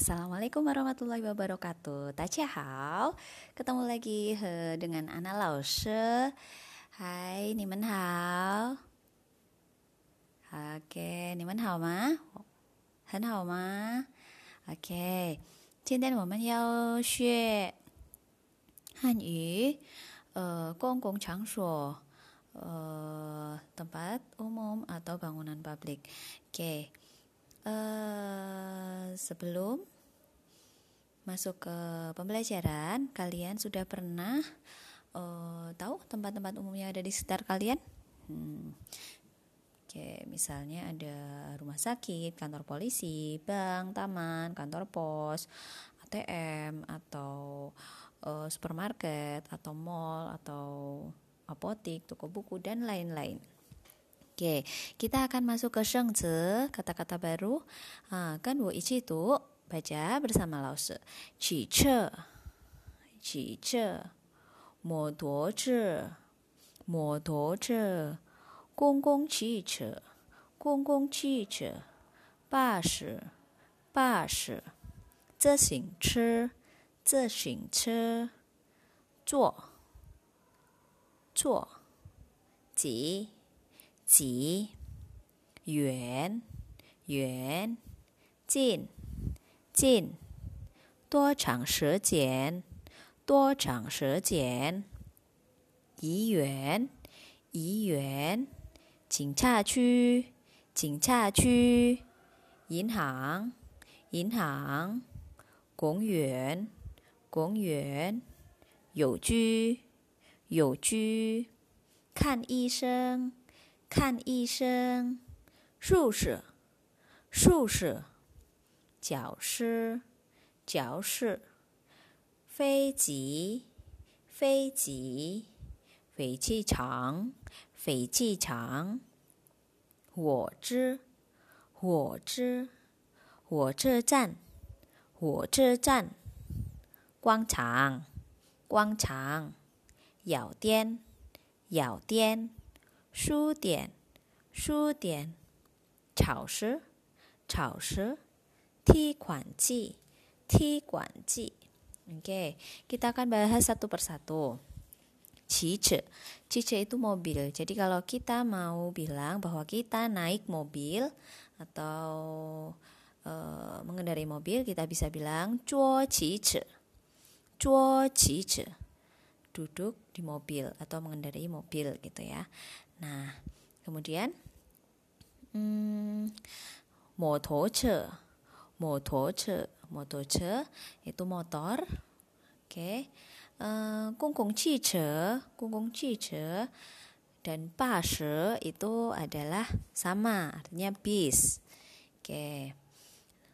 Assalamualaikum warahmatullahi wabarakatuh. Hao, Ketemu lagi he, dengan Ana Lause. Hai, ni men hao. Oke, ni men hao ma? Hen hao ma? Oke. 今天我们要学汉语，呃，公共场所，呃，tempat umum atau bangunan publik. Oke. Okay. Uh, sebelum masuk ke pembelajaran, kalian sudah pernah uh, tahu tempat-tempat umum yang ada di sekitar kalian? Hmm. Oke, misalnya ada rumah sakit, kantor polisi, bank, taman, kantor pos, ATM, atau uh, supermarket, atau mall, atau apotik, toko buku, dan lain-lain. Oke, kita akan masuk ke sengs, kata-kata baru. Ah, kan wo ichi itu baca bersama Lause. Qi che, qi che, mo tuo che, mo tuo che, gong gong qi che, gong gong qi che, ba shi, ba shi, zhe xing chi, zhe xing chi, zuo, zuo, ji. 急、远、远、近、近，多长时间？多长时间？医院、医院、警察区、警察区、银行、银行、公园、公园、有居有居、看医生。看医生，术士，术士，教师，教师，飞机，飞机，飞机场，飞机场，火车，火车，火车站，火车站，广场，广场，药店，药店。书店，书店，超市，超市，提款机，提款机。Oke, kita akan bahas satu persatu. Cice, cice itu mobil. Jadi kalau kita mau bilang bahwa kita naik mobil atau uh, mengendarai mobil, kita bisa bilang cuo cice, cuo cice duduk di mobil atau mengendarai mobil gitu ya. Nah, kemudian hmm, motoce, motoce, motoce itu motor. Oke. Okay. Uh, kungkung cice, kungkung cice dan base itu adalah sama, artinya bis. Oke.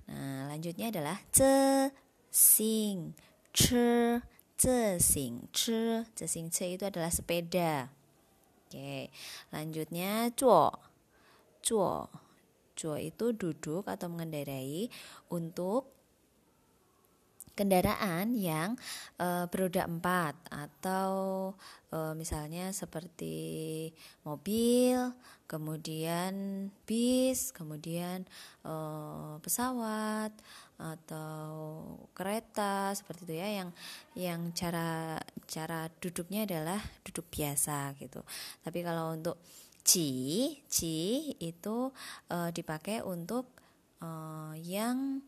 Nah, lanjutnya adalah ce, sing, ce, sing, ce itu adalah sepeda. Oke, lanjutnya cuo. Cuo. Cuo itu duduk atau mengendarai untuk kendaraan yang e, beroda empat atau e, misalnya seperti mobil, kemudian bis, kemudian e, pesawat atau kereta seperti itu ya yang yang cara cara duduknya adalah duduk biasa gitu. Tapi kalau untuk ci ci itu uh, dipakai untuk uh, yang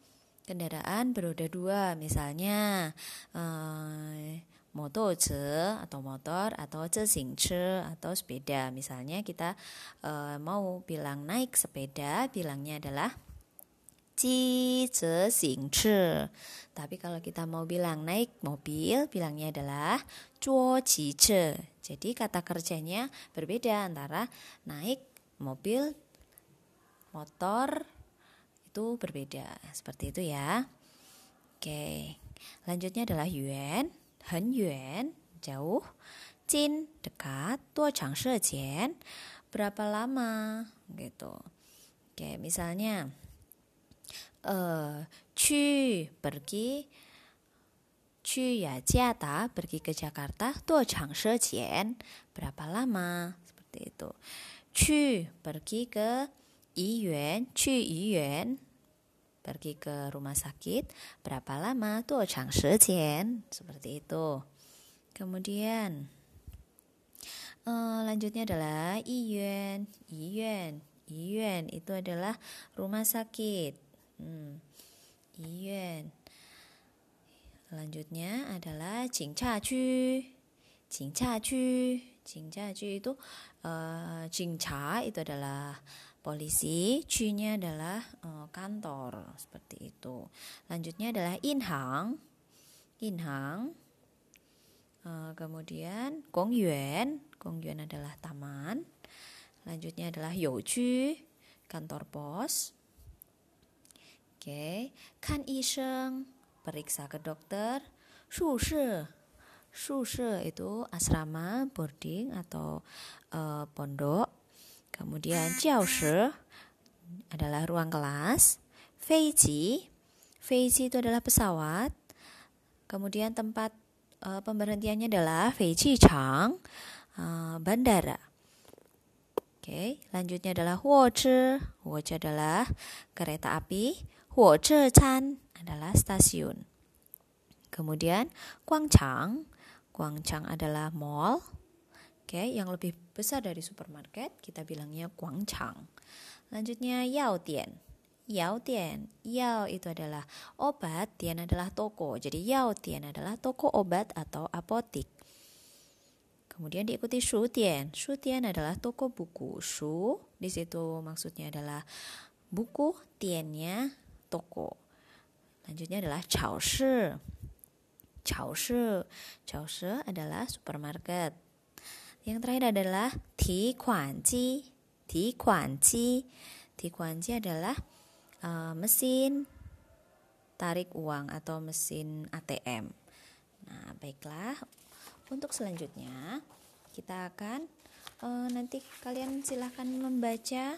kendaraan beroda dua misalnya uh, motor atau motor atau ce atau sepeda misalnya kita uh, mau bilang naik sepeda bilangnya adalah xing chi. Tapi kalau kita mau bilang naik mobil, bilangnya adalah zuo qi chi. Jadi kata kerjanya berbeda antara naik mobil, motor itu berbeda. Seperti itu ya. Oke. Lanjutnya adalah yuan, hen yuan, jauh. Jin, dekat. Tua chang she jian, berapa lama gitu. Oke, misalnya eh uh, pergi Cu ya Jakarta pergi ke Jakarta Tua chang she jian, berapa lama seperti itu. Cu pergi ke 医院去医院 pergi ke rumah sakit berapa lama tuh chang seperti itu kemudian uh, lanjutnya adalah iyuan iyuan iyuan itu adalah rumah sakit hmm. iyuan Selanjutnya adalah Jingcha-Chu. Jingcha-Chu. Jingcha-Chu itu uh, Jingcha itu adalah polisi, Chu-nya adalah uh, kantor seperti itu. Lanjutnya adalah Inhang. Inhang. Uh, kemudian Gongyuan. Gongyuan adalah taman. Lanjutnya adalah Youchu, kantor pos. Oke. Kan Isheng periksa ke dokter. Sushe. Sushe itu asrama, boarding atau uh, pondok. Kemudian jiaoshi adalah ruang kelas. Feiji. Feiji itu adalah pesawat. Kemudian tempat uh, pemberhentiannya adalah Feiji Chang, uh, bandara. Oke, okay, lanjutnya adalah Huozi. Huozi adalah kereta api. Huozi Chan adalah stasiun. Kemudian Guangchang, Guangchang adalah mall. Oke, yang lebih besar dari supermarket kita bilangnya Guangchang. Lanjutnya Yao Dian. Yao Dian, Yao itu adalah obat, Dian adalah toko. Jadi Yao Dian adalah toko obat atau apotik. Kemudian diikuti Shu Dian. Shu Dian adalah toko buku. Shu di situ maksudnya adalah buku, Tiannya toko. Selanjutnya adalah chaoshi. Chaoshi. Chaoshi adalah supermarket. Yang terakhir adalah ti kuanji. Ti kuanji. Ti kuanji adalah uh, mesin tarik uang atau mesin ATM. Nah, baiklah. Untuk selanjutnya kita akan uh, nanti kalian silahkan membaca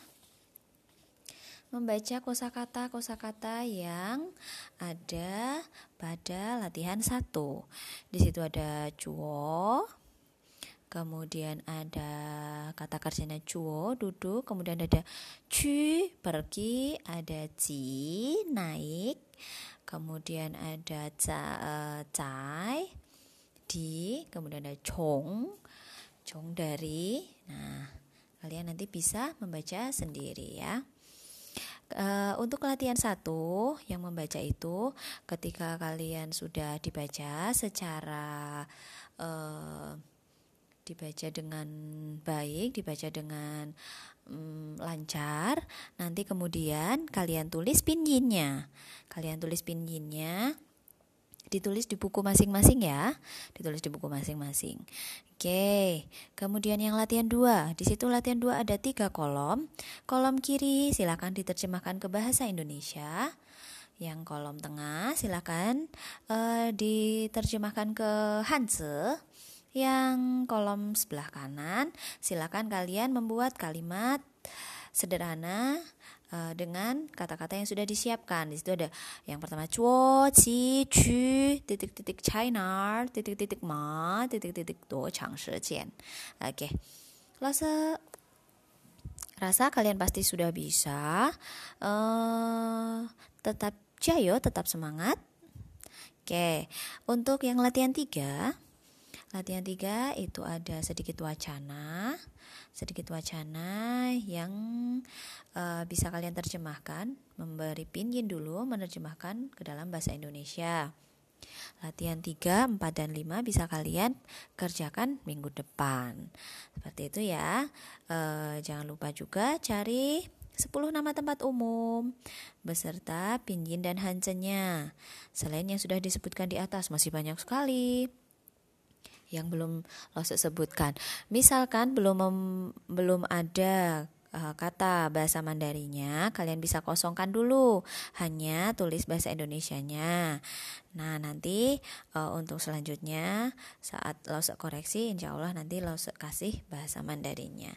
membaca kosakata-kosakata yang ada pada latihan satu. Di situ ada cuo, kemudian ada kata kerjanya cuo duduk, kemudian ada cu pergi, ada ji naik, kemudian ada ca, uh, di, kemudian ada chong, chong dari. Nah, kalian nanti bisa membaca sendiri ya. Uh, untuk latihan satu yang membaca itu ketika kalian sudah dibaca secara uh, dibaca dengan baik, dibaca dengan um, lancar, nanti kemudian kalian tulis pinjinnya. Kalian tulis pinjinnya ditulis di buku masing-masing ya. Ditulis di buku masing-masing. Oke kemudian yang latihan dua. Di situ latihan dua ada tiga kolom. Kolom kiri silakan diterjemahkan ke bahasa Indonesia. Yang kolom tengah silakan uh, diterjemahkan ke Hanse yang kolom sebelah kanan silakan kalian membuat kalimat sederhana uh, dengan kata-kata yang sudah disiapkan. Di situ ada yang pertama cuo, ci, chu, titik-titik China, titik-titik ma, titik-titik do, chang shi. Oke. Rasa rasa kalian pasti sudah bisa. Uh, tetap jayo, tetap semangat. Oke, untuk yang latihan tiga, latihan tiga itu ada sedikit wacana, sedikit wacana yang uh, bisa kalian terjemahkan, memberi pinyin dulu menerjemahkan ke dalam bahasa Indonesia. Latihan 3, 4, dan 5 bisa kalian kerjakan minggu depan. Seperti itu ya. E, jangan lupa juga cari 10 nama tempat umum beserta pinyin dan hansennya. Selain yang sudah disebutkan di atas masih banyak sekali yang belum lo sebutkan. Misalkan belum mem, belum ada uh, kata bahasa Mandarinya, kalian bisa kosongkan dulu, hanya tulis bahasa Indonesianya. Nah, nanti uh, untuk selanjutnya saat lo koreksi, insya Allah nanti lo kasih bahasa Mandarinya.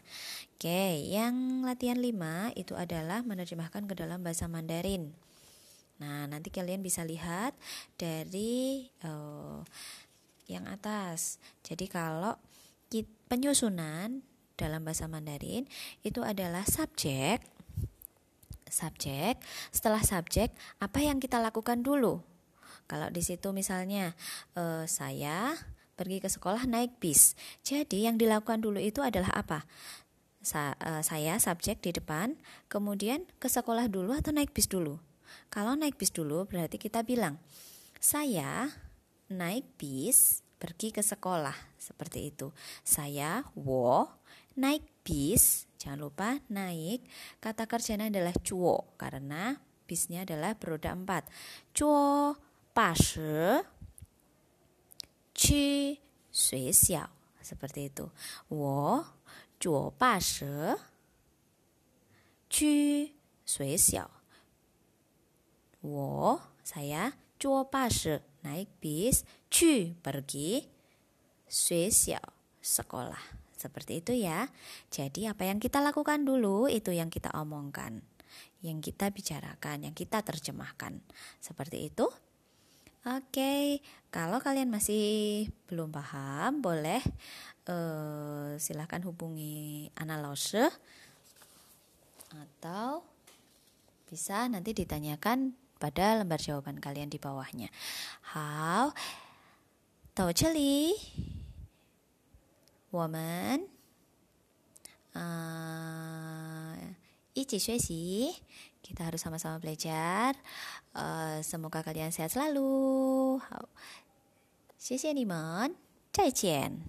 Oke, yang latihan 5 itu adalah menerjemahkan ke dalam bahasa Mandarin. Nah, nanti kalian bisa lihat dari uh, yang atas. Jadi kalau penyusunan dalam bahasa Mandarin itu adalah subjek subjek. Setelah subjek, apa yang kita lakukan dulu? Kalau di situ misalnya uh, saya pergi ke sekolah naik bis. Jadi yang dilakukan dulu itu adalah apa? Sa uh, saya subjek di depan, kemudian ke sekolah dulu atau naik bis dulu? Kalau naik bis dulu berarti kita bilang saya naik bis pergi ke sekolah seperti itu. Saya wo naik bis, jangan lupa naik. Kata kerjanya adalah cuo karena bisnya adalah beroda empat. Cuo pas qi sui xiao seperti itu. Wo cuo pas qi sui xiao. Wo saya cuo pas naik bis, cu pergi, suesiao sekolah. Seperti itu ya. Jadi apa yang kita lakukan dulu itu yang kita omongkan, yang kita bicarakan, yang kita terjemahkan. Seperti itu. Oke, okay. kalau kalian masih belum paham, boleh uh, silahkan hubungi Analose atau bisa nanti ditanyakan pada lembar jawaban kalian di bawahnya. How? 到这里，我们呃一起学习。kita harus sama-sama belajar. Uh, semoga kalian sehat selalu. 好，谢谢你们，再见。